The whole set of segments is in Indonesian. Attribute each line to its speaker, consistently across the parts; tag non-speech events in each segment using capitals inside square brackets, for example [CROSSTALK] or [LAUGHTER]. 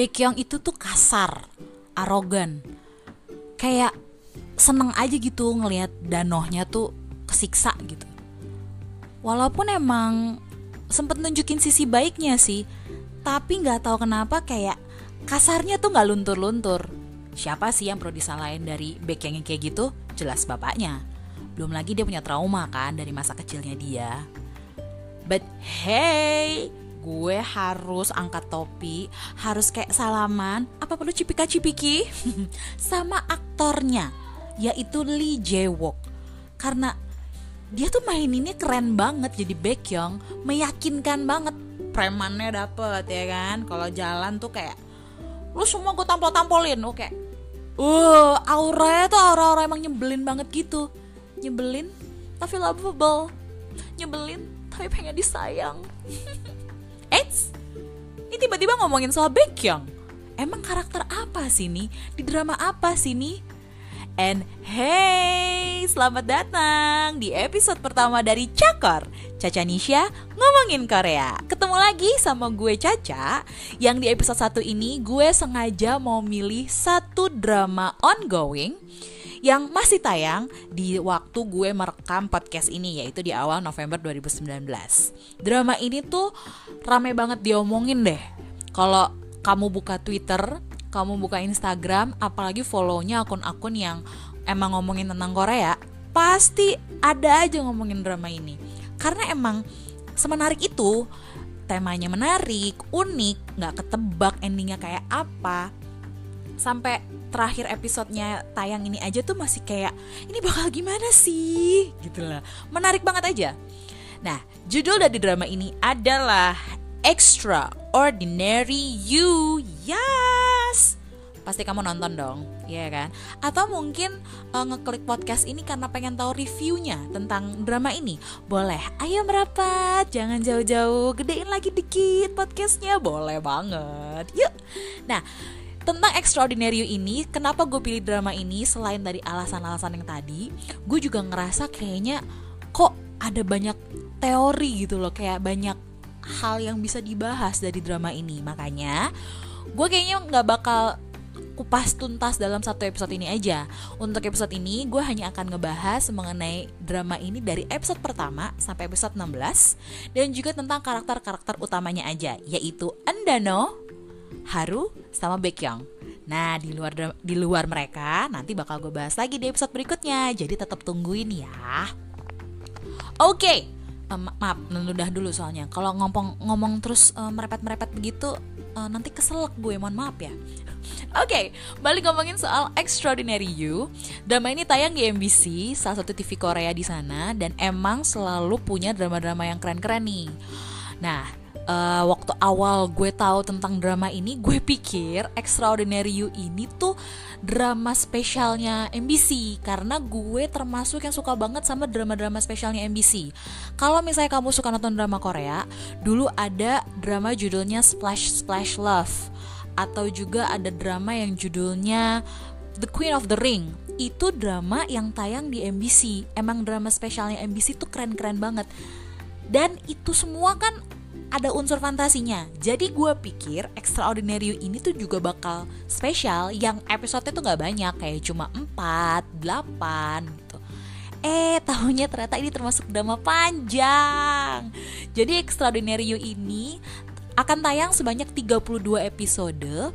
Speaker 1: Baekhyun itu tuh kasar, arogan. Kayak seneng aja gitu ngelihat danohnya tuh kesiksa gitu. Walaupun emang sempet nunjukin sisi baiknya sih, tapi nggak tahu kenapa kayak kasarnya tuh nggak luntur-luntur. Siapa sih yang perlu disalahin dari Baekhyun yang kayak gitu? Jelas bapaknya. Belum lagi dia punya trauma kan dari masa kecilnya dia. But hey, gue harus angkat topi, harus kayak salaman, apa perlu cipika-cipiki [LAUGHS] sama aktornya, yaitu Lee Jae-wook. Karena dia tuh maininnya keren banget jadi Baekhyun, meyakinkan banget. Premannya dapet ya kan, kalau jalan tuh kayak lu semua gue tampol-tampolin, oke. Uh, auranya tuh aura-aura emang nyebelin banget gitu. Nyebelin tapi lovable. Nyebelin tapi pengen disayang. [LAUGHS] Tiba-tiba ngomongin soal Baekhyun. Emang karakter apa sih nih? Di drama apa sih nih? And hey, selamat datang di episode pertama dari Cakor Caca Nisha ngomongin Korea Ketemu lagi sama gue Caca Yang di episode satu ini gue sengaja mau milih satu drama ongoing yang masih tayang di waktu gue merekam podcast ini yaitu di awal November 2019. Drama ini tuh rame banget diomongin deh. Kalau kamu buka Twitter, kamu buka Instagram, apalagi follownya akun-akun yang emang ngomongin tentang Korea, pasti ada aja ngomongin drama ini. Karena emang semenarik itu, temanya menarik, unik, nggak ketebak endingnya kayak apa. Sampai terakhir episodenya tayang ini aja tuh masih kayak ini bakal gimana sih? Gitu lah. Menarik banget aja. Nah judul dari drama ini adalah Extraordinary You. Yes! Pasti kamu nonton dong ya kan? Atau mungkin uh, ngeklik podcast ini karena pengen tahu reviewnya tentang drama ini. Boleh. Ayo merapat. Jangan jauh-jauh. Gedein lagi dikit podcastnya. Boleh banget. Yuk. Nah tentang Extraordinary You ini, kenapa gue pilih drama ini selain dari alasan-alasan yang tadi, gue juga ngerasa kayaknya kok ada banyak teori gitu loh, kayak banyak hal yang bisa dibahas dari drama ini. Makanya gue kayaknya nggak bakal kupas tuntas dalam satu episode ini aja. Untuk episode ini gue hanya akan ngebahas mengenai drama ini dari episode pertama sampai episode 16 dan juga tentang karakter-karakter utamanya aja, yaitu Andano, Haru sama Baekhyun. Nah di luar di luar mereka nanti bakal gue bahas lagi di episode berikutnya. Jadi tetap tungguin ya. Oke, okay. um, maaf udah dulu soalnya. Kalau ngomong ngomong terus um, merepet merepet begitu uh, nanti keselak gue. Mohon maaf ya. Oke, okay, balik ngomongin soal Extraordinary You. Drama ini tayang di MBC, salah satu TV Korea di sana, dan emang selalu punya drama-drama yang keren-keren nih. Nah, uh, waktu awal gue tahu tentang drama ini gue pikir Extraordinary You ini tuh drama spesialnya MBC karena gue termasuk yang suka banget sama drama-drama spesialnya MBC. Kalau misalnya kamu suka nonton drama Korea, dulu ada drama judulnya Splash Splash Love atau juga ada drama yang judulnya The Queen of the Ring. Itu drama yang tayang di MBC. Emang drama spesialnya MBC tuh keren-keren banget. Dan itu semua kan ada unsur fantasinya. Jadi gue pikir Extraordinary You ini tuh juga bakal spesial yang episode-nya tuh gak banyak kayak cuma 4, 8 gitu. Eh, tahunya ternyata ini termasuk drama panjang. Jadi Extraordinary You ini akan tayang sebanyak 32 episode.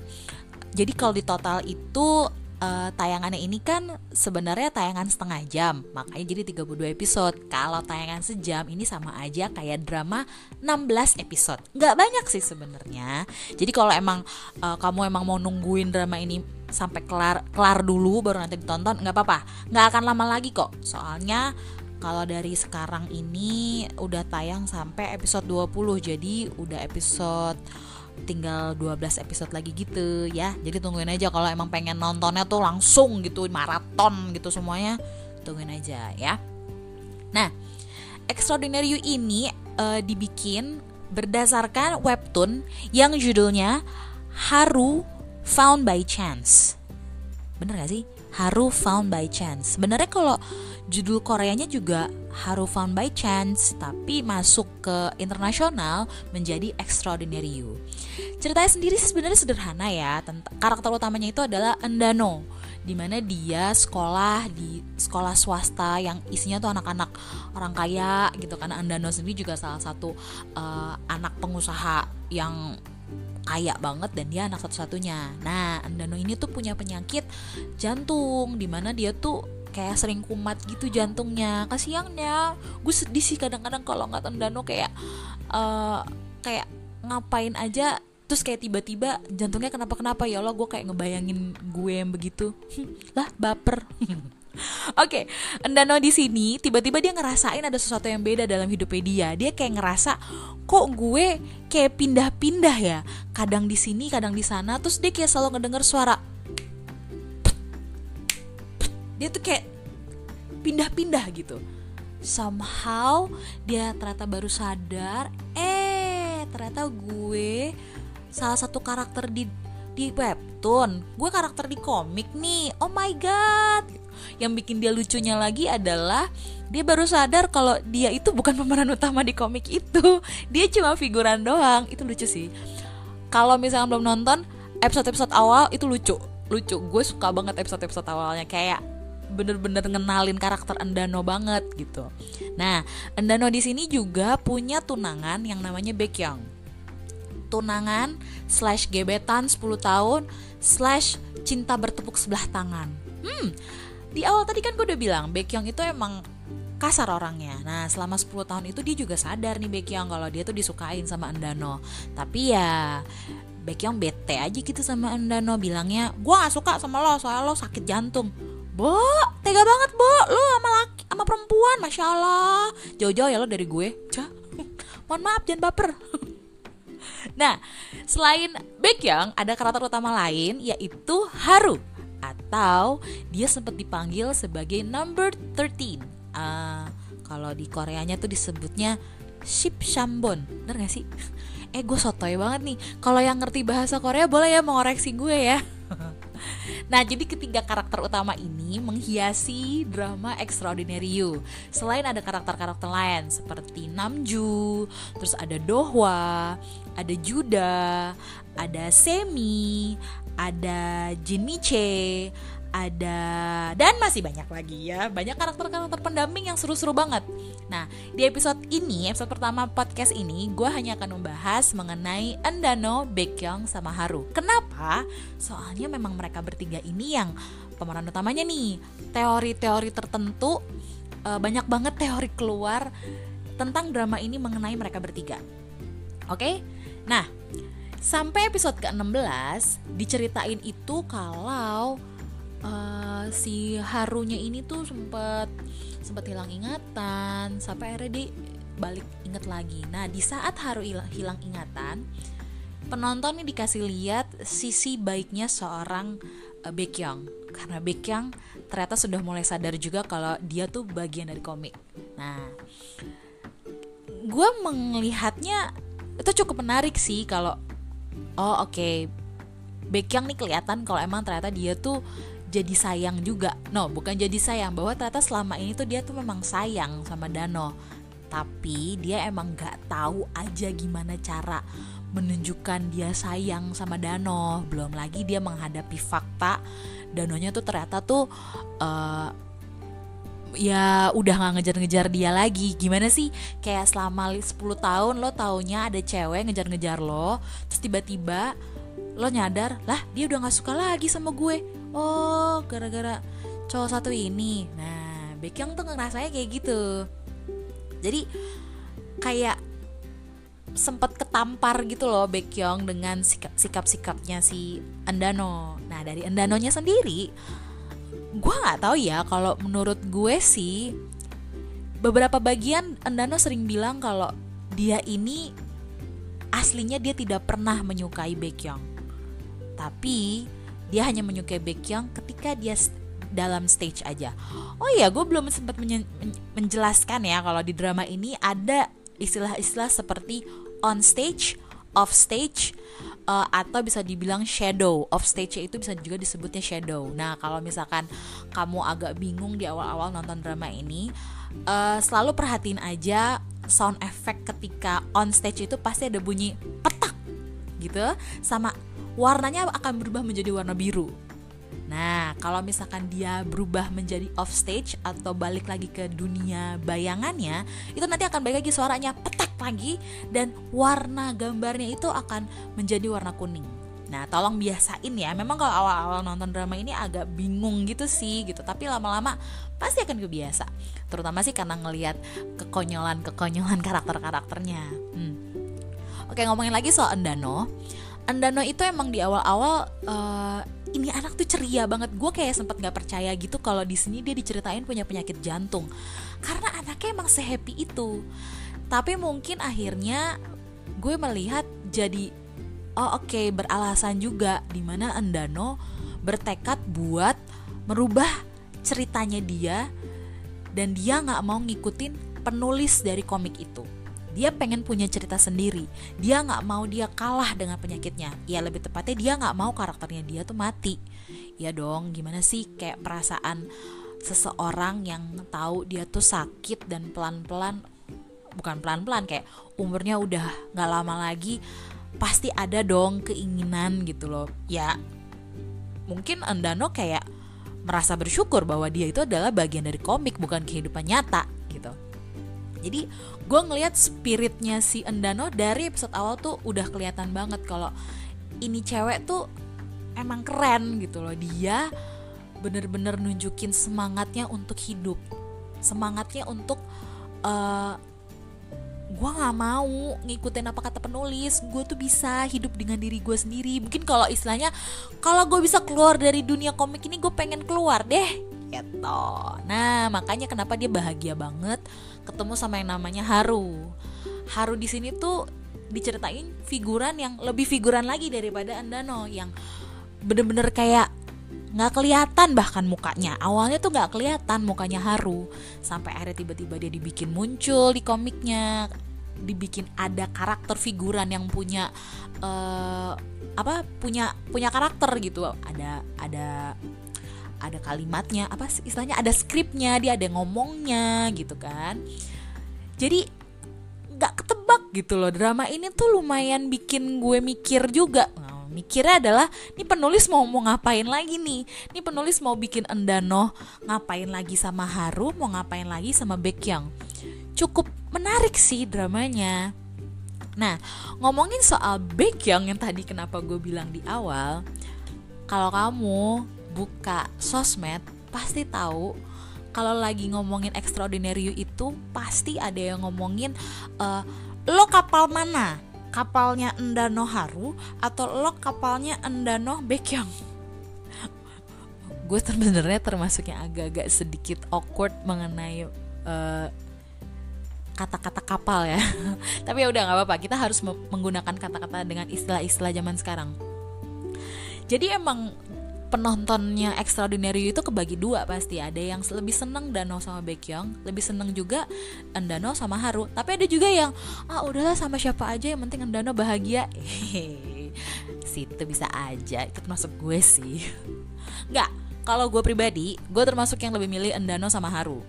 Speaker 1: Jadi kalau di total itu uh, tayangannya ini kan sebenarnya tayangan setengah jam. Makanya jadi 32 episode. Kalau tayangan sejam ini sama aja kayak drama 16 episode. Nggak banyak sih sebenarnya. Jadi kalau emang uh, kamu emang mau nungguin drama ini sampai kelar kelar dulu baru nanti ditonton nggak apa-apa. Nggak akan lama lagi kok. Soalnya kalau dari sekarang ini udah tayang sampai episode 20 jadi udah episode tinggal 12 episode lagi gitu ya. Jadi tungguin aja kalau emang pengen nontonnya tuh langsung gitu maraton gitu semuanya tungguin aja ya. Nah Extraordinary You ini uh, dibikin berdasarkan webtoon yang judulnya Haru Found by Chance. Bener gak sih? Haru Found by Chance. Sebenarnya kalau judul Koreanya juga Haru Found by Chance, tapi masuk ke internasional menjadi Extraordinary You. Ceritanya sendiri sebenarnya sederhana ya. Karakter utamanya itu adalah Endano, di mana dia sekolah di sekolah swasta yang isinya tuh anak-anak orang kaya gitu kan Andano sendiri juga salah satu uh, anak pengusaha yang kaya banget dan dia anak satu-satunya. Nah, Andano ini tuh punya penyakit jantung di mana dia tuh kayak sering kumat gitu jantungnya. Kasiannya, gue sedih sih kadang-kadang kalau nggak Andano kayak uh, kayak ngapain aja terus kayak tiba-tiba jantungnya kenapa-kenapa ya Allah gue kayak ngebayangin gue yang begitu [LAUGHS] lah baper [LAUGHS] Oke, okay, Endano di sini tiba-tiba dia ngerasain ada sesuatu yang beda dalam hidupnya dia. Dia kayak ngerasa kok gue kayak pindah-pindah ya. Kadang di sini, kadang di sana. Terus dia kayak selalu ngedenger suara. Dia tuh kayak pindah-pindah gitu. Somehow dia ternyata baru sadar, eh ternyata gue salah satu karakter di di webtoon. Gue karakter di komik nih. Oh my god. Yang bikin dia lucunya lagi adalah dia baru sadar kalau dia itu bukan pemeran utama di komik itu. Dia cuma figuran doang. Itu lucu sih. Kalau misalnya belum nonton episode-episode awal itu lucu. Lucu. Gue suka banget episode-episode awalnya. Kayak bener-bener ngenalin karakter Endano banget gitu. Nah, Endano di sini juga punya tunangan yang namanya Baekhyun tunangan slash gebetan 10 tahun slash cinta bertepuk sebelah tangan. Hmm, di awal tadi kan gue udah bilang Baekhyun itu emang kasar orangnya. Nah, selama 10 tahun itu dia juga sadar nih Baekhyun kalau dia tuh disukain sama Andano. Tapi ya Baekhyun bete aja gitu sama Andano bilangnya, "Gua gak suka sama lo, soalnya lo sakit jantung." Bo, tega banget, Bo. Lo sama laki, sama perempuan, Masya Allah. Jauh-jauh ya lo dari gue. Cah. [LAUGHS] Mohon maaf, jangan baper. [LAUGHS] Nah, selain Baekhyun, ada karakter utama lain yaitu Haru atau dia sempat dipanggil sebagai number 13. Uh, kalau di Koreanya tuh disebutnya Ship Shambon. Bener gak sih? [LAUGHS] Eh gue sotoy banget nih. Kalau yang ngerti bahasa Korea boleh ya mengoreksi gue ya. [LAUGHS] Nah, jadi ketiga karakter utama ini menghiasi drama Extraordinary You. Selain ada karakter-karakter lain seperti Namju, terus ada Dohwa, ada Juda, ada Semi, ada Jiniche, ada. Dan masih banyak lagi ya. Banyak karakter-karakter pendamping yang seru-seru banget. Nah di episode ini episode pertama podcast ini gue hanya akan membahas mengenai Endano, Baekhyun sama Haru. Kenapa? Soalnya memang mereka bertiga ini yang pemeran utamanya nih. Teori-teori tertentu uh, banyak banget teori keluar tentang drama ini mengenai mereka bertiga. Oke? Nah sampai episode ke-16 diceritain itu kalau uh, si Harunya ini tuh sempet sempet hilang ingatan sampai akhirnya dia balik inget lagi. Nah di saat Haru hilang ingatan, penonton ini dikasih lihat sisi baiknya seorang uh, Baekhyun karena Baekhyun ternyata sudah mulai sadar juga kalau dia tuh bagian dari komik. Nah, gue melihatnya itu cukup menarik sih kalau oh oke okay, Baekhyun nih kelihatan kalau emang ternyata dia tuh jadi sayang juga. No bukan jadi sayang bahwa ternyata selama ini tuh dia tuh memang sayang sama Dano. Tapi dia emang gak tahu aja gimana cara menunjukkan dia sayang sama Dano. Belum lagi dia menghadapi fakta Danonya tuh ternyata tuh uh, ya udah gak ngejar-ngejar dia lagi. Gimana sih? Kayak selama 10 tahun lo taunya ada cewek ngejar-ngejar lo terus tiba-tiba lo nyadar lah dia udah gak suka lagi sama gue oh gara-gara cowok satu ini. Nah Baekhyun tuh ngerasanya kayak gitu. Jadi kayak sempat ketampar gitu loh Baekhyun dengan sikap-sikapnya si Endano. Nah dari Endanonya sendiri gue nggak tahu ya kalau menurut gue sih beberapa bagian Endano sering bilang kalau dia ini aslinya dia tidak pernah menyukai Baekhyun tapi dia hanya menyukai Baekhyun ketika dia dalam stage aja. Oh iya, gue belum sempat menjelaskan ya kalau di drama ini ada istilah-istilah seperti on stage, off stage, uh, atau bisa dibilang shadow of stage itu bisa juga disebutnya shadow. Nah, kalau misalkan kamu agak bingung di awal-awal nonton drama ini, uh, selalu perhatiin aja sound effect ketika on stage itu pasti ada bunyi petak gitu sama warnanya akan berubah menjadi warna biru. Nah, kalau misalkan dia berubah menjadi off stage atau balik lagi ke dunia bayangannya, itu nanti akan balik lagi suaranya petak lagi dan warna gambarnya itu akan menjadi warna kuning. Nah, tolong biasain ya. Memang kalau awal-awal nonton drama ini agak bingung gitu sih gitu, tapi lama-lama pasti akan kebiasa. Terutama sih karena ngelihat kekonyolan-kekonyolan karakter-karakternya. Hmm. Oke, ngomongin lagi soal Endano. Endano itu emang di awal-awal uh, ini anak tuh ceria banget. Gue kayak sempat nggak percaya gitu kalau di sini dia diceritain punya penyakit jantung. Karena anaknya emang sehappy itu. Tapi mungkin akhirnya gue melihat jadi oh oke okay, beralasan juga di mana Endano bertekad buat merubah ceritanya dia dan dia nggak mau ngikutin penulis dari komik itu dia pengen punya cerita sendiri. Dia nggak mau dia kalah dengan penyakitnya. Ya lebih tepatnya dia nggak mau karakternya dia tuh mati. Ya dong gimana sih? Kayak perasaan seseorang yang tahu dia tuh sakit dan pelan-pelan bukan pelan-pelan kayak umurnya udah nggak lama lagi pasti ada dong keinginan gitu loh. Ya mungkin Andano kayak merasa bersyukur bahwa dia itu adalah bagian dari komik bukan kehidupan nyata gitu jadi gue ngelihat spiritnya si Endano dari episode awal tuh udah kelihatan banget kalau ini cewek tuh emang keren gitu loh. Dia bener-bener nunjukin semangatnya untuk hidup. Semangatnya untuk uh, gue nggak mau ngikutin apa kata penulis. Gue tuh bisa hidup dengan diri gue sendiri. Mungkin kalau istilahnya kalau gue bisa keluar dari dunia komik ini gue pengen keluar deh gitu nah makanya kenapa dia bahagia banget ketemu sama yang namanya Haru. Haru di sini tuh diceritain figuran yang lebih figuran lagi daripada Andano yang bener-bener kayak nggak kelihatan bahkan mukanya. Awalnya tuh nggak kelihatan mukanya Haru sampai akhirnya tiba-tiba dia dibikin muncul di komiknya dibikin ada karakter figuran yang punya uh, apa punya punya karakter gitu. Ada ada ada kalimatnya apa istilahnya ada skripnya dia ada ngomongnya gitu kan. Jadi nggak ketebak gitu loh. Drama ini tuh lumayan bikin gue mikir juga. Nah, mikirnya adalah ini penulis mau mau ngapain lagi nih? Ini penulis mau bikin Endano ngapain lagi sama Haru mau ngapain lagi sama Baekhyun? Cukup menarik sih dramanya. Nah, ngomongin soal Baekhyun yang tadi kenapa gue bilang di awal, kalau kamu buka sosmed pasti tahu kalau lagi ngomongin extraordinary you itu pasti ada yang ngomongin uh, lo kapal mana? Kapalnya Endano Haru atau lo kapalnya Endano Baekhyun? Gue sebenarnya termasuk yang agak-agak sedikit awkward mengenai uh, kata-kata kapal ya. [LAUGHS] Tapi ya udah nggak apa-apa. Kita harus menggunakan kata-kata dengan istilah-istilah zaman sekarang. Jadi emang penontonnya Extraordinary itu kebagi dua pasti. Ada yang lebih seneng Dano sama Baekhyun lebih seneng juga Endano sama Haru. Tapi ada juga yang ah udahlah sama siapa aja yang penting Endano bahagia. [LAUGHS] Situ bisa aja itu termasuk gue sih. [LAUGHS] Nggak kalau gue pribadi gue termasuk yang lebih milih Endano sama Haru.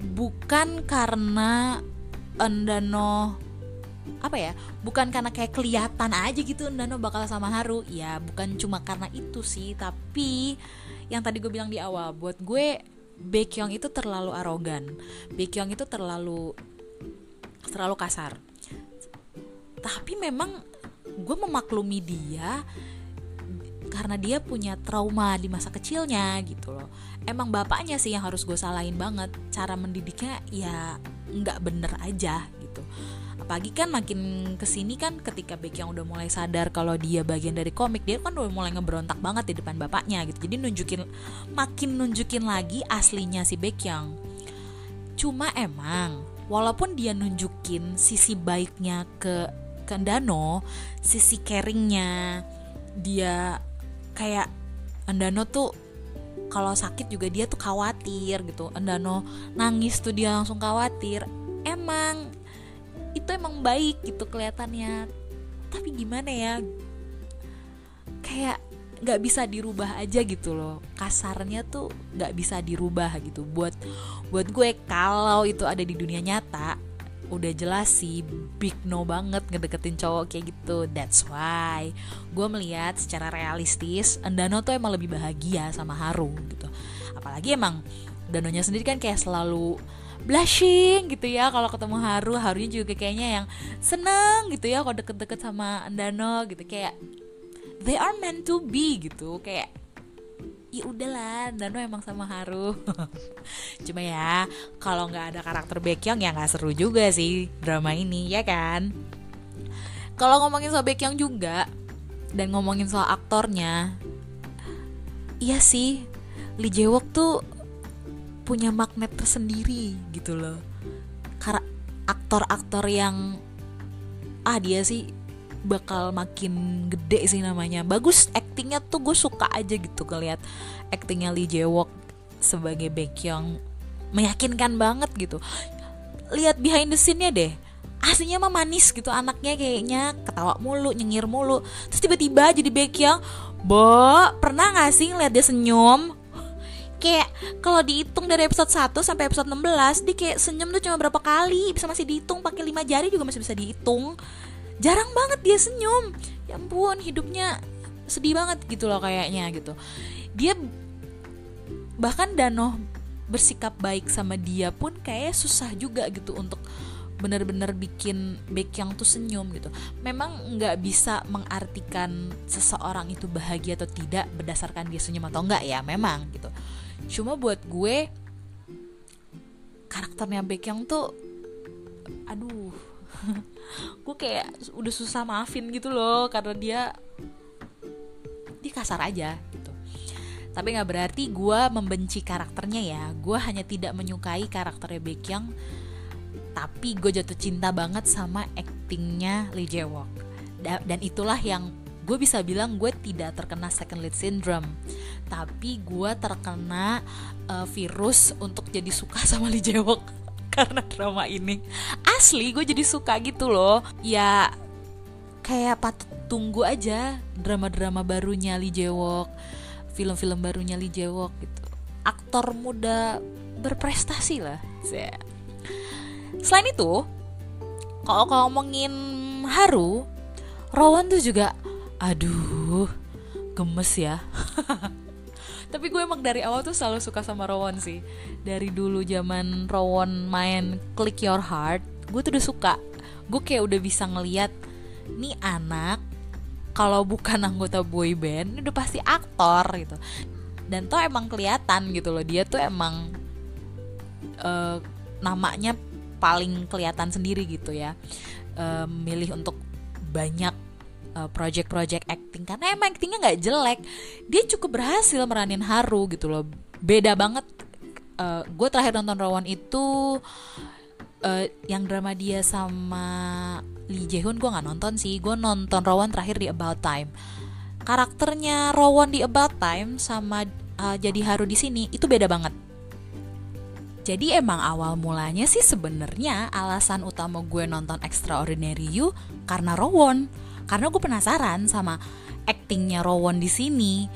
Speaker 1: Bukan karena Endano apa ya bukan karena kayak kelihatan aja gitu Nano bakal sama Haru. Ya bukan cuma karena itu sih tapi yang tadi gue bilang di awal buat gue Baekhyun itu terlalu arogan. Baekhyun itu terlalu terlalu kasar. Tapi memang gue memaklumi dia karena dia punya trauma di masa kecilnya gitu loh. Emang bapaknya sih yang harus gue salahin banget. Cara mendidiknya ya nggak bener aja gitu apalagi kan makin ke sini kan ketika Beck yang udah mulai sadar kalau dia bagian dari komik dia kan udah mulai ngeberontak banget di depan bapaknya gitu. Jadi nunjukin makin nunjukin lagi aslinya si Beck yang cuma emang walaupun dia nunjukin sisi baiknya ke ke sisi caringnya dia kayak Andano tuh kalau sakit juga dia tuh khawatir gitu. Andano nangis tuh dia langsung khawatir. Emang itu emang baik gitu kelihatannya. Tapi gimana ya? Kayak nggak bisa dirubah aja gitu loh. Kasarnya tuh nggak bisa dirubah gitu. Buat buat gue kalau itu ada di dunia nyata udah jelas sih big no banget ngedeketin cowok kayak gitu. That's why gue melihat secara realistis Endano tuh emang lebih bahagia sama Haru gitu. Apalagi emang Danonya sendiri kan kayak selalu blushing gitu ya kalau ketemu Haru Harunya juga kayaknya yang seneng gitu ya kalau deket-deket sama Endano gitu kayak they are meant to be gitu kayak ya udahlah Dano emang sama Haru. [LAUGHS] Cuma ya kalau nggak ada karakter Baekhyun ya nggak seru juga sih drama ini ya kan? Kalau ngomongin soal Baekhyun juga dan ngomongin soal aktornya iya sih Lee Jae-wook tuh punya magnet tersendiri gitu loh. Karena aktor-aktor yang ah dia sih bakal makin gede sih namanya. Bagus actingnya tuh gue suka aja gitu ngeliat actingnya Lee Jae Wook sebagai Baekhyun. Meyakinkan banget gitu. Lihat behind the scene-nya deh. Aslinya mah manis gitu anaknya kayaknya. Ketawa mulu nyengir mulu. Terus tiba-tiba jadi Baekhyun Bo, pernah gak sih ngeliat dia senyum? Kayak kalau dihitung dari episode 1 sampai episode 16 Dia kayak senyum tuh cuma berapa kali Bisa masih dihitung pakai 5 jari juga masih bisa dihitung jarang banget dia senyum ya ampun hidupnya sedih banget gitu loh kayaknya gitu dia bahkan Dano bersikap baik sama dia pun kayak susah juga gitu untuk benar-benar bikin baik yang tuh senyum gitu. Memang nggak bisa mengartikan seseorang itu bahagia atau tidak berdasarkan dia senyum atau enggak ya, memang gitu. Cuma buat gue karakternya Baek yang tuh aduh. [LAUGHS] Gue kayak udah susah maafin gitu loh karena dia dia kasar aja gitu. Tapi nggak berarti gue membenci karakternya ya. Gue hanya tidak menyukai karakternya Baekhyun tapi gue jatuh cinta banget sama actingnya Lee Jae Wook. Dan itulah yang gue bisa bilang gue tidak terkena second lead syndrome. Tapi gue terkena uh, virus untuk jadi suka [LAUGHS] sama Lee Jae Wook [LAUGHS] karena drama ini. Asli gue jadi suka gitu loh. Ya kayak patut tunggu aja drama-drama barunya Lee Jae Wook film-film barunya Lee Jae Wook gitu. Aktor muda berprestasi lah. Selain itu kalau ngomongin Haru Rowan tuh juga aduh gemes ya. [LAUGHS] Tapi gue emang dari awal tuh selalu suka sama Rowan sih. Dari dulu zaman Rowan main Click Your Heart gue tuh udah suka. Gue kayak udah bisa ngeliat nih anak kalau bukan anggota boy band udah pasti aktor gitu. Dan tuh emang kelihatan gitu loh dia tuh emang uh, namanya paling kelihatan sendiri gitu ya. Uh, milih untuk banyak uh, project-project acting karena emang actingnya nggak jelek. Dia cukup berhasil meranin Haru gitu loh. Beda banget uh, gue terakhir nonton Rowan itu uh, yang drama dia sama Lee Jae-hoon gue nggak nonton sih. Gue nonton Rowan terakhir di About Time. Karakternya Rowan di About Time sama uh, jadi Haru di sini itu beda banget. Jadi emang awal mulanya sih sebenarnya alasan utama gue nonton Extraordinary You karena Rowan karena gue penasaran sama actingnya Rowan di sini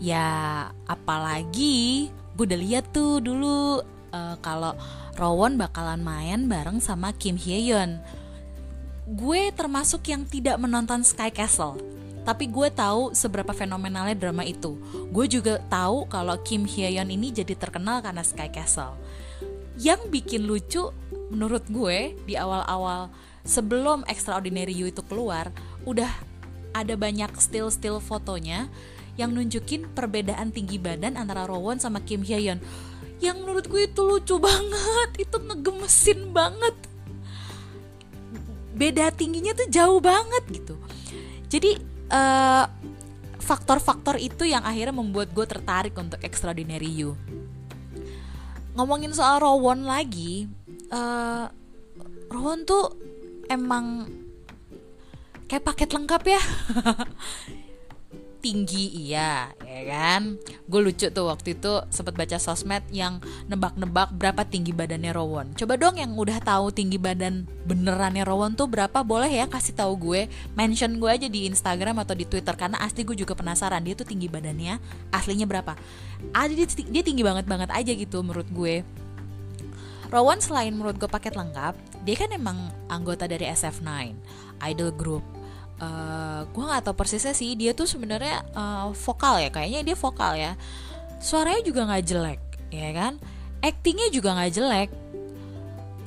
Speaker 1: ya apalagi gue udah lihat tuh dulu uh, kalau Rowan bakalan main bareng sama Kim Hye-yeon gue termasuk yang tidak menonton Sky Castle tapi gue tahu seberapa fenomenalnya drama itu. Gue juga tahu kalau Kim Hye-yeon ini jadi terkenal karena Sky Castle. Yang bikin lucu menurut gue di awal-awal sebelum Extraordinary You itu keluar, udah ada banyak still-still fotonya yang nunjukin perbedaan tinggi badan antara Rowan sama Kim Hye-yeon. Yang menurut gue itu lucu [LAUGHS] banget, itu ngegemesin banget. Beda tingginya tuh jauh banget gitu. Jadi uh, faktor-faktor itu yang akhirnya membuat gue tertarik untuk Extraordinary You. Ngomongin soal Rowan lagi, uh, Rowan tuh emang kayak paket lengkap ya. [LAUGHS] Tinggi iya ya kan? Gue lucu tuh waktu itu sempat baca sosmed yang nebak-nebak berapa tinggi badannya Rowan. Coba dong yang udah tahu tinggi badan benerannya Rowan tuh berapa boleh ya kasih tahu gue. Mention gue aja di Instagram atau di Twitter karena asli gue juga penasaran dia tuh tinggi badannya aslinya berapa. Ah dia, dia tinggi banget banget aja gitu menurut gue. Rowan selain menurut gue paket lengkap dia kan emang anggota dari SF9 idol group uh, eh, gue nggak tahu persisnya sih. Dia tuh sebenarnya uh, vokal ya. Kayaknya dia vokal ya. Suaranya juga nggak jelek ya kan? Actingnya juga nggak jelek.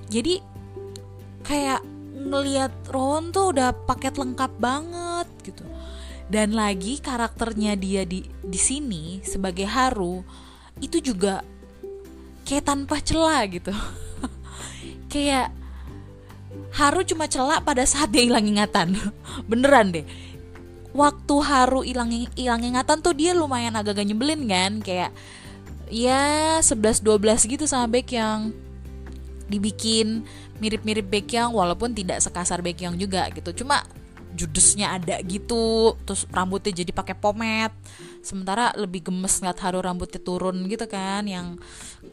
Speaker 1: Jadi kayak ngelihat Ron tuh udah paket lengkap banget gitu. Dan lagi karakternya dia di di sini sebagai Haru itu juga kayak tanpa celah gitu. [LAUGHS] Kayak Haru cuma celak pada saat dia hilang ingatan. [LAUGHS] Beneran deh. Waktu Haru hilang hilang ingatan tuh dia lumayan agak-agak nyebelin kan? Kayak ya 11 12 gitu sama yang dibikin mirip-mirip yang walaupun tidak sekasar yang juga gitu. Cuma judesnya ada gitu terus rambutnya jadi pakai pomade sementara lebih gemes ngeliat Haru rambutnya turun gitu kan yang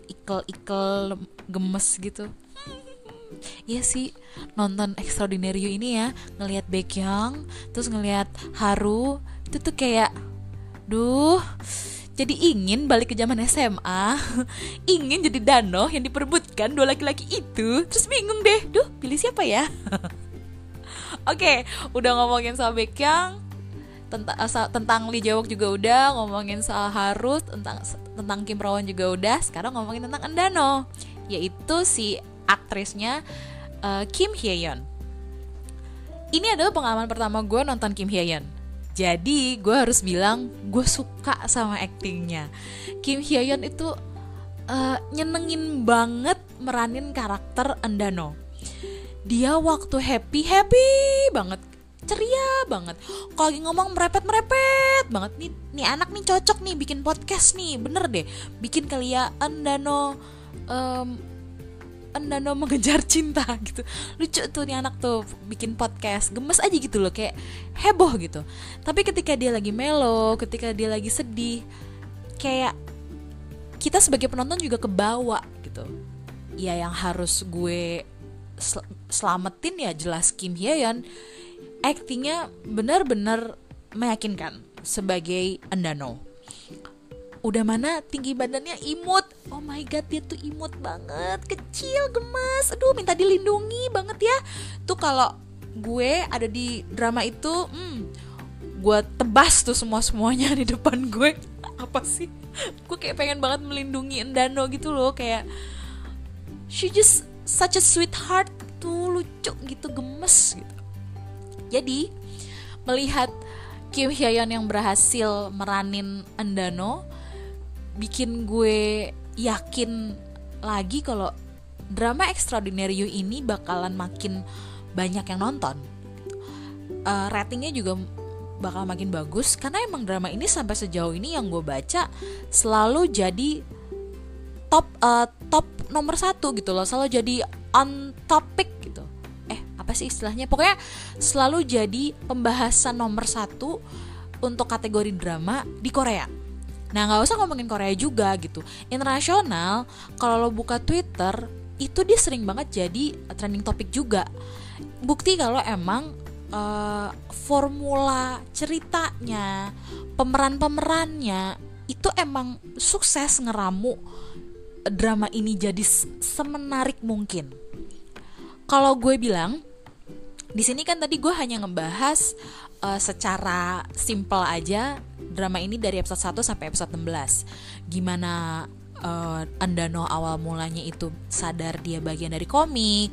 Speaker 1: ikel-ikel gemes gitu Iya sih nonton Extraordinary You ini ya ngelihat Baekhyun terus ngelihat Haru itu tuh kayak duh jadi ingin balik ke zaman SMA [LAUGHS] ingin jadi Dano yang diperbutkan dua laki-laki itu terus bingung deh duh pilih siapa ya? [LAUGHS] Oke okay, udah ngomongin soal Baekhyun tentang tentang Lee Jae juga udah ngomongin soal Haru tentang tentang Kim Rawan juga udah sekarang ngomongin tentang Endano yaitu si aktrisnya uh, Kim Hye-yeon. Ini adalah pengalaman pertama gue nonton Kim Hye-yeon. Jadi gue harus bilang gue suka sama aktingnya. Kim Hye-yeon itu uh, nyenengin banget meranin karakter Endano. Dia waktu happy happy banget ceria banget kalau lagi ngomong merepet merepet banget nih nih anak nih cocok nih bikin podcast nih bener deh bikin kali ya Endano um, Endano mengejar cinta [LAUGHS] gitu. Lucu tuh nih anak tuh bikin podcast. Gemes aja gitu loh kayak heboh gitu. Tapi ketika dia lagi melo ketika dia lagi sedih kayak kita sebagai penonton juga kebawa gitu. Ya yang harus gue sel selamatin ya jelas Kim Hyeon actingnya benar-benar meyakinkan sebagai Endano udah mana tinggi badannya? Imut. Oh my god dia tuh imut banget. Kecil gemes aduh minta dilindungi banget ya. Tuh kalau gue ada di drama itu hmm, gue tebas tuh semua semuanya di depan gue. [LAUGHS] Apa sih? Gue kayak pengen banget melindungi Endano gitu loh kayak she just such a sweetheart tuh lucu gitu gemes gitu. Jadi melihat Kim Hyeon yang berhasil meranin Endano bikin gue yakin lagi kalau drama Extraordinary You ini bakalan makin banyak yang nonton. Uh, ratingnya juga bakal makin bagus karena emang drama ini sampai sejauh ini yang gue baca selalu jadi top uh, top nomor satu gitu loh selalu jadi on topic gitu. Eh apa sih istilahnya? Pokoknya selalu jadi pembahasan nomor satu untuk kategori drama di Korea Nah nggak usah ngomongin Korea juga gitu. Internasional kalau lo buka Twitter itu dia sering banget jadi trending topik juga. Bukti kalau emang uh, formula ceritanya, pemeran-pemerannya itu emang sukses ngeramu drama ini jadi semenarik mungkin. Kalau gue bilang di sini kan tadi gue hanya ngebahas uh, secara simple aja drama ini dari episode 1 sampai episode 16 gimana uh, Andano awal mulanya itu sadar dia bagian dari komik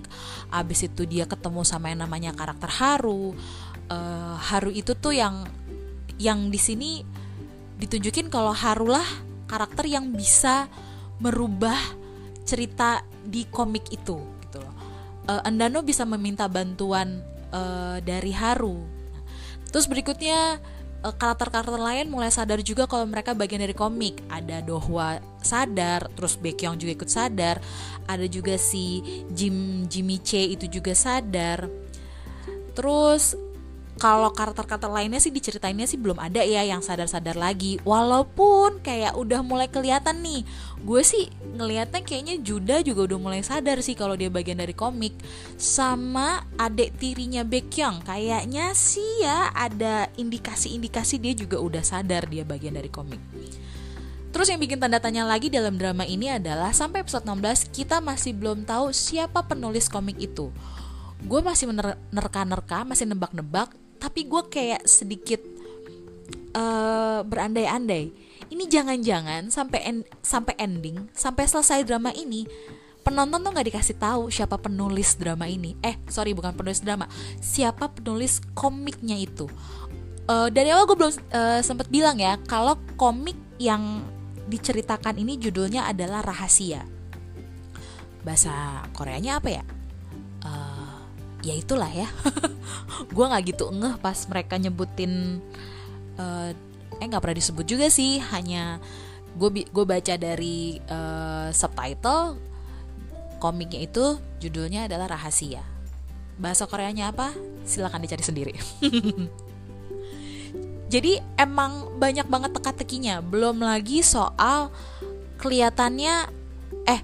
Speaker 1: abis itu dia ketemu sama yang namanya karakter Haru. Uh, Haru itu tuh yang yang di sini ditunjukin kalau Haru lah karakter yang bisa merubah cerita di komik itu gitu loh. Uh, Andano bisa meminta bantuan uh, dari Haru. Terus berikutnya eh, karakter-karakter lain mulai sadar juga kalau mereka bagian dari komik. Ada Dohwa sadar, terus Baekhyun juga ikut sadar. Ada juga si Jim Jimmy Che itu juga sadar. Terus kalau karakter-karakter lainnya sih diceritainnya sih belum ada ya yang sadar-sadar lagi. Walaupun kayak udah mulai kelihatan nih gue sih ngelihatnya kayaknya Juda juga udah mulai sadar sih kalau dia bagian dari komik. Sama adik tirinya Baekhyun kayaknya sih ya ada indikasi-indikasi dia juga udah sadar dia bagian dari komik. Terus yang bikin tanda tanya lagi dalam drama ini adalah sampai episode 16 kita masih belum tahu siapa penulis komik itu. Gue masih menerka-nerka, masih nebak-nebak tapi gue kayak sedikit uh, berandai-andai. Ini jangan-jangan sampai en sampai ending sampai selesai drama ini penonton tuh nggak dikasih tahu siapa penulis drama ini. Eh sorry bukan penulis drama. Siapa penulis komiknya itu. Uh, dari awal gue belum uh, sempet bilang ya kalau komik yang diceritakan ini judulnya adalah rahasia. Bahasa Koreanya apa ya ya itulah ya. [LAUGHS] Gue nggak gitu ngeh pas mereka nyebutin uh, eh nggak pernah disebut juga sih. Hanya gue gue baca dari uh, subtitle komiknya itu judulnya adalah rahasia. Bahasa Koreanya apa? Silahkan dicari sendiri. [LAUGHS] Jadi emang banyak banget teka-tekinya. Belum lagi soal kelihatannya eh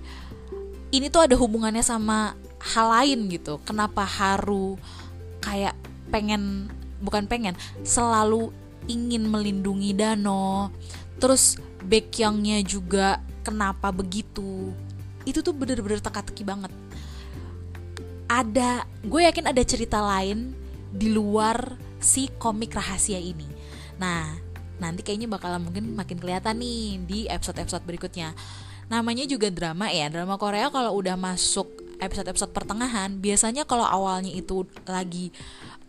Speaker 1: ini tuh ada hubungannya sama hal lain gitu. Kenapa Haru kayak pengen bukan pengen selalu ingin melindungi Dano terus Baekhyungnya juga kenapa begitu? Itu tuh bener-bener teka-teki banget. Ada gue yakin ada cerita lain di luar si komik rahasia ini. Nah nanti kayaknya bakalan mungkin makin kelihatan nih di episode-episode berikutnya. Namanya juga drama ya drama Korea kalau udah masuk episode-episode pertengahan biasanya kalau awalnya itu lagi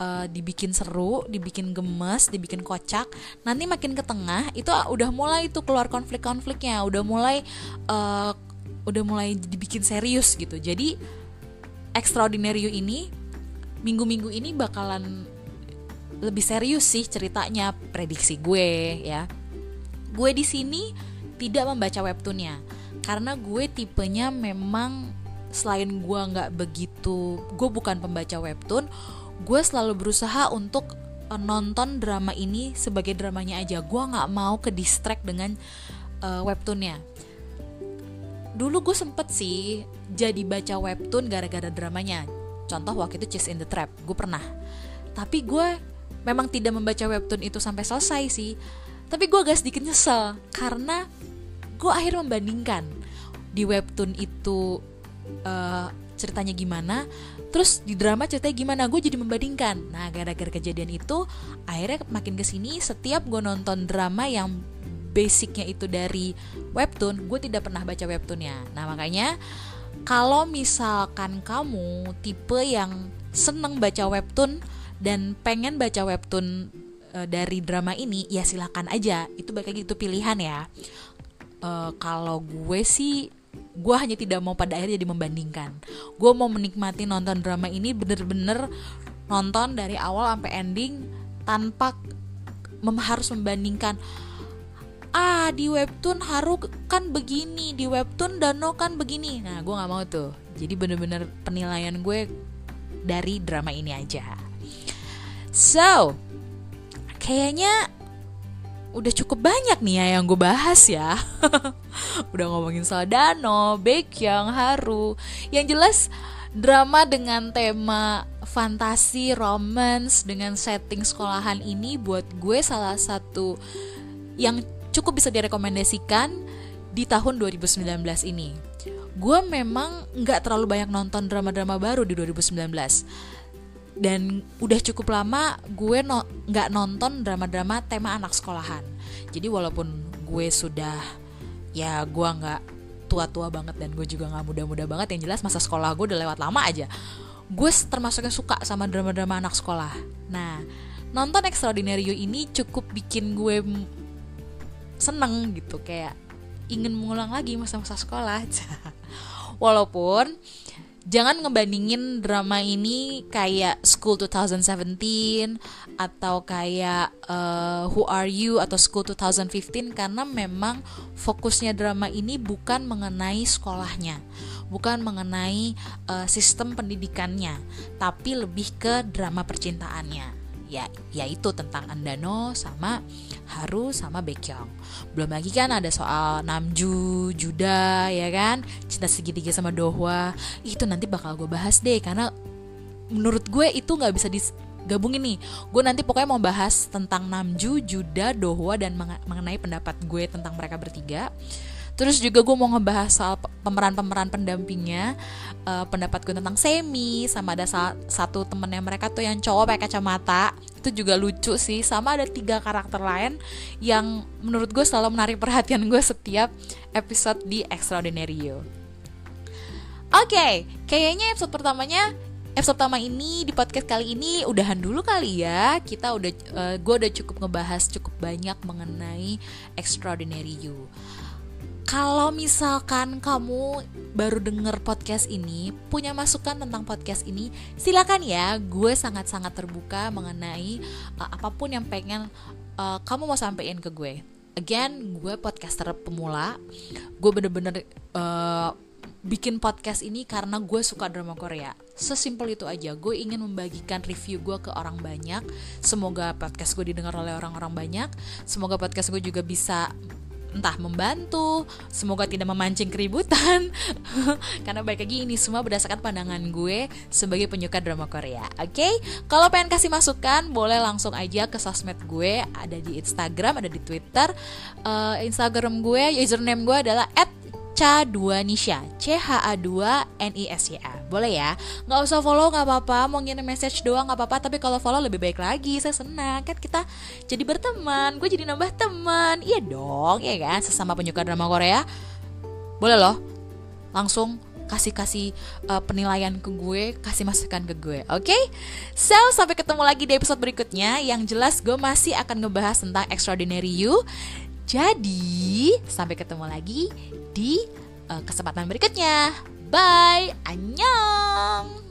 Speaker 1: uh, dibikin seru, dibikin gemes, dibikin kocak, nanti makin ke tengah itu udah mulai itu keluar konflik-konfliknya, udah mulai uh, udah mulai dibikin serius gitu. Jadi Extraordinary You ini minggu-minggu ini bakalan lebih serius sih ceritanya prediksi gue ya. Gue di sini tidak membaca webtoonnya karena gue tipenya memang selain gue nggak begitu gue bukan pembaca webtoon gue selalu berusaha untuk uh, nonton drama ini sebagai dramanya aja. Gue nggak mau ke distract dengan uh, webtoonnya. Dulu gue sempet sih jadi baca webtoon gara-gara dramanya. Contoh waktu itu Chase in the Trap gue pernah. Tapi gue memang tidak membaca webtoon itu sampai selesai sih. Tapi gue agak sedikit nyesel karena gue akhirnya membandingkan. Di webtoon itu uh, ceritanya gimana terus di drama ceritanya gimana gue jadi membandingkan. Nah gara-gara kejadian itu akhirnya makin ke sini setiap gue nonton drama yang basicnya itu dari webtoon gue tidak pernah baca webtoonnya. Nah makanya kalau misalkan kamu tipe yang seneng baca webtoon dan pengen baca webtoon uh, dari drama ini ya silahkan aja. Itu balik gitu pilihan ya. Uh, kalau gue sih gue hanya tidak mau pada akhirnya jadi membandingkan. Gue mau menikmati nonton drama ini bener-bener nonton dari awal sampai ending tanpa mem harus membandingkan. Ah di webtoon Haru kan begini di webtoon Dano kan begini. Nah gue nggak mau tuh. Jadi bener-bener penilaian gue dari drama ini aja. So kayaknya udah cukup banyak nih ya yang gue bahas ya. [LAUGHS] Udah ngomongin soal Dano, Baekhyun, Haru. Yang jelas drama dengan tema fantasi, romance dengan setting sekolahan ini buat gue salah satu yang cukup bisa direkomendasikan di tahun 2019 ini. Gue memang nggak terlalu banyak nonton drama-drama baru di 2019 dan udah cukup lama gue nggak no, nonton drama-drama tema anak sekolahan. Jadi walaupun gue sudah ya gue nggak tua-tua banget dan gue juga nggak muda-muda banget yang jelas masa sekolah gue udah lewat lama aja. Gue termasuknya suka sama drama-drama anak sekolah. Nah nonton Extraordinary You ini cukup bikin gue seneng gitu kayak ingin mengulang lagi masa-masa sekolah. [LAUGHS] Walaupun jangan ngebandingin drama ini kayak School 2017 atau kayak uh, Who Are You atau School 2015 karena memang fokusnya drama ini bukan mengenai sekolahnya, bukan mengenai uh, sistem pendidikannya, tapi lebih ke drama percintaannya. Ya yaitu tentang Andano sama Haru sama Baekhyun belum lagi kan ada soal Namju Juda ya kan? Cinta segitiga sama Dohwa. Itu nanti bakal gue bahas deh karena menurut gue itu nggak bisa digabungin nih. Gue nanti pokoknya mau bahas tentang Namju Juda Dohwa dan mengenai pendapat gue tentang mereka bertiga Terus juga gue mau ngebahas soal pemeran-pemeran pendampingnya uh, Pendapat gue tentang Semi Sama ada salah satu temennya mereka tuh yang cowok pakai kacamata. Itu juga lucu sih Sama ada tiga karakter lain Yang menurut gue selalu menarik perhatian gue setiap episode di Extraordinary You Oke, okay, kayaknya episode pertamanya episode pertama ini di podcast kali ini udahan dulu kali ya. Kita udah uh, eh, gue udah cukup ngebahas cukup banyak mengenai extraordinary you kalau misalkan kamu baru denger podcast ini, punya masukan tentang podcast ini, silakan ya. Gue sangat-sangat terbuka mengenai uh, apa pun yang pengen uh, kamu mau sampaikan ke gue. Again, gue podcaster pemula. Gue bener-bener uh, bikin podcast ini karena gue suka drama Korea. Sesimpel itu aja. Gue ingin membagikan review gue ke orang banyak. Semoga podcast gue didengar oleh orang-orang banyak. Semoga podcast gue juga bisa entah membantu, semoga tidak memancing keributan. [LAUGHS] Karena baik lagi ini semua berdasarkan pandangan gue sebagai penyuka drama Korea. Oke, okay? kalau pengen kasih masukan boleh langsung aja ke sosmed gue ada di Instagram, ada di Twitter. Uh, Instagram gue, username gue adalah Ca2 Nisha C-H-A-2 N-I-S-Y-A Boleh ya? Nggak usah follow nggak apa-apa. Mau ngirim message doang nggak apa-apa. Tapi kalau follow lebih baik lagi Saya senang. Kan kita jadi berteman Gue jadi nambah teman. Iya dong Iya kan? Sesama penyuka drama Korea. Boleh loh. Langsung kasih-kasih uh, penilaian ke gue, kasih masukan ke gue, oke? Okay? So, sampai ketemu lagi di episode berikutnya. Yang jelas gue masih akan ngebahas tentang Extraordinary You. Jadi, sampai ketemu lagi di uh, kesempatan berikutnya. Bye, annyeong.